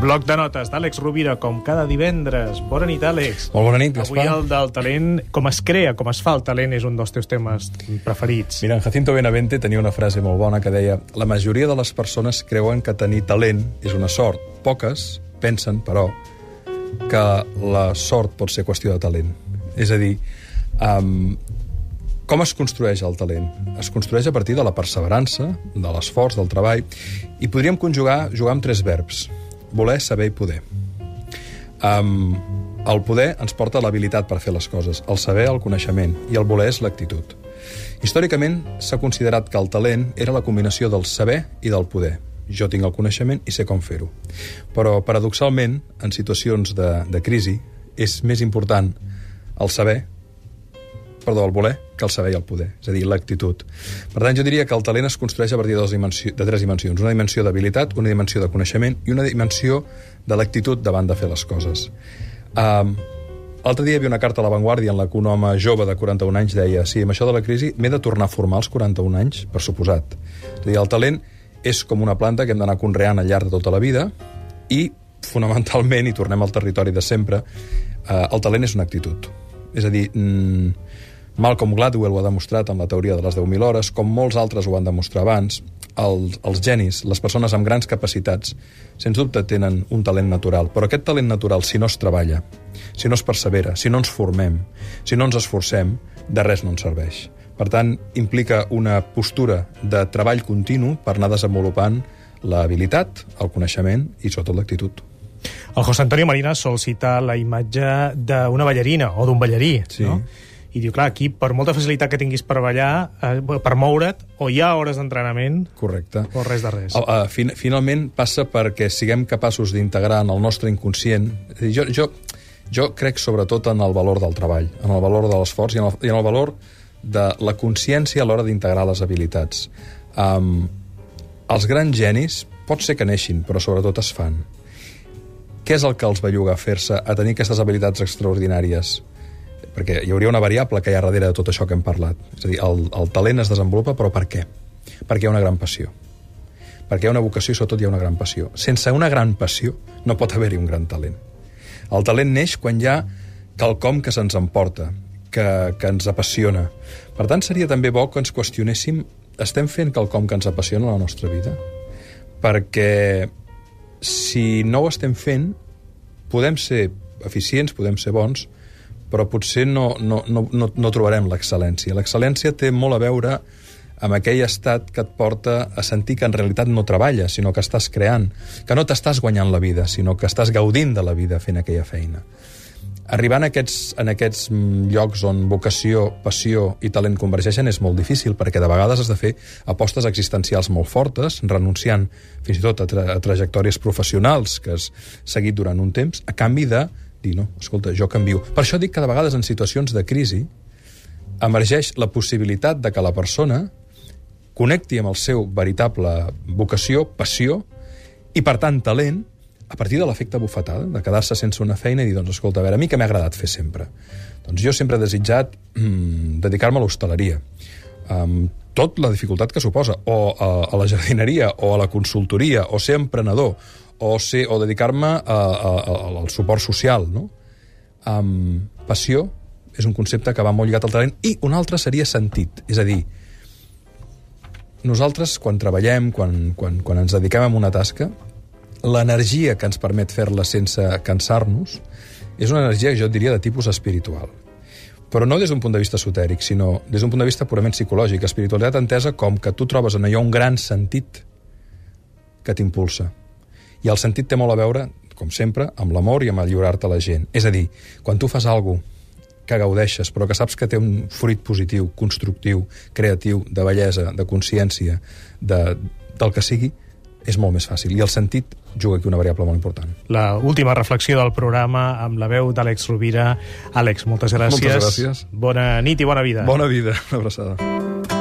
Bloc de notes d'Àlex Rovira, com cada divendres. Bona nit, Àlex. Molt bona nit, Gaspar. Avui el del talent, com es crea, com es fa el talent, és un dels teus temes preferits. Mira, en Jacinto Benavente tenia una frase molt bona que deia la majoria de les persones creuen que tenir talent és una sort. Poques pensen, però, que la sort pot ser qüestió de talent. És a dir, um, com es construeix el talent? Es construeix a partir de la perseverança, de l'esforç, del treball, i podríem conjugar, jugar amb tres verbs voler, saber i poder. Um, el poder ens porta l'habilitat per fer les coses, el saber, el coneixement, i el voler és l'actitud. Històricament s'ha considerat que el talent era la combinació del saber i del poder. Jo tinc el coneixement i sé com fer-ho. Però, paradoxalment, en situacions de, de crisi, és més important el saber perdó, el voler que el saber i el poder, és a dir, l'actitud. Per tant, jo diria que el talent es construeix a partir de, dimensió, de tres dimensions. Una dimensió d'habilitat, una dimensió de coneixement i una dimensió de l'actitud davant de fer les coses. Um, L'altre dia hi havia una carta a l'avantguàrdia en la que un home jove de 41 anys deia sí, amb això de la crisi m'he de tornar a formar als 41 anys, per suposat. És a dir, el talent és com una planta que hem d'anar conreant al llarg de tota la vida i, fonamentalment, i tornem al territori de sempre, eh, el talent és una actitud. És a dir, mm, Malcolm Gladwell ho ha demostrat amb la teoria de les 10.000 hores, com molts altres ho van demostrar abans, els, els genis, les persones amb grans capacitats, sens dubte tenen un talent natural, però aquest talent natural, si no es treballa, si no es persevera, si no ens formem, si no ens esforcem, de res no ens serveix. Per tant, implica una postura de treball continu per anar desenvolupant l'habilitat, el coneixement i sobretot l'actitud. El José Antonio Marina sol citar la imatge d'una ballarina o d'un ballarí, sí. no? I diu, clar, aquí, per molta facilitat que tinguis per ballar, eh, per moure't, o hi ha hores d'entrenament... Correcte. O res de res. Uh, fin finalment passa perquè siguem capaços d'integrar en el nostre inconscient... Jo, jo, jo crec sobretot en el valor del treball, en el valor de l'esforç i, en el, i en el valor de la consciència a l'hora d'integrar les habilitats. Um, els grans genis pot ser que neixin, però sobretot es fan. Què és el que els belluga a fer-se, a tenir aquestes habilitats extraordinàries? Perquè hi hauria una variable que hi ha darrere de tot això que hem parlat. És a dir, el, el talent es desenvolupa, però per què? Perquè hi ha una gran passió. Perquè hi ha una vocació i sobretot hi ha una gran passió. Sense una gran passió no pot haver-hi un gran talent. El talent neix quan hi ha quelcom que se'ns emporta, que, que ens apassiona. Per tant, seria també bo que ens qüestionéssim estem fent quelcom que ens apassiona la nostra vida? Perquè si no ho estem fent, podem ser eficients, podem ser bons, però potser no, no, no, no, no trobarem l'excel·lència. L'excel·lència té molt a veure amb aquell estat que et porta a sentir que en realitat no treballes, sinó que estàs creant, que no t'estàs guanyant la vida, sinó que estàs gaudint de la vida fent aquella feina. Arribar en aquests, en aquests llocs on vocació, passió i talent convergeixen és molt difícil, perquè de vegades has de fer apostes existencials molt fortes, renunciant fins i tot a, tra a trajectòries professionals que has seguit durant un temps, a canvi de dir, no, escolta, jo canvio. Per això dic que de vegades en situacions de crisi emergeix la possibilitat de que la persona connecti amb el seu veritable vocació, passió, i per tant talent, a partir de l'efecte bufetada, de quedar-se sense una feina i dir, doncs, escolta, a veure, a mi que m'ha agradat fer sempre? Doncs jo sempre he desitjat mm, dedicar-me a l'hostaleria, amb tot la dificultat que suposa, o a, a la jardineria, o a la consultoria, o ser emprenedor, o, ser, o dedicar-me al suport social, no? Um, passió és un concepte que va molt lligat al talent i un altre seria sentit, és a dir, nosaltres quan treballem, quan, quan, quan ens dediquem a una tasca, l'energia que ens permet fer-la sense cansar-nos és una energia, jo diria, de tipus espiritual. Però no des d'un punt de vista esotèric, sinó des d'un punt de vista purament psicològic. Espiritualitat entesa com que tu trobes en allò un gran sentit que t'impulsa i el sentit té molt a veure, com sempre, amb l'amor i amb el lliurar-te a la gent. És a dir, quan tu fas alguna que gaudeixes, però que saps que té un fruit positiu, constructiu, creatiu, de bellesa, de consciència, de, del que sigui, és molt més fàcil. I el sentit juga aquí una variable molt important. La última reflexió del programa amb la veu d'Àlex Rovira. Àlex, moltes gràcies. Moltes gràcies. Bona nit i bona vida. Bona vida. Una abraçada.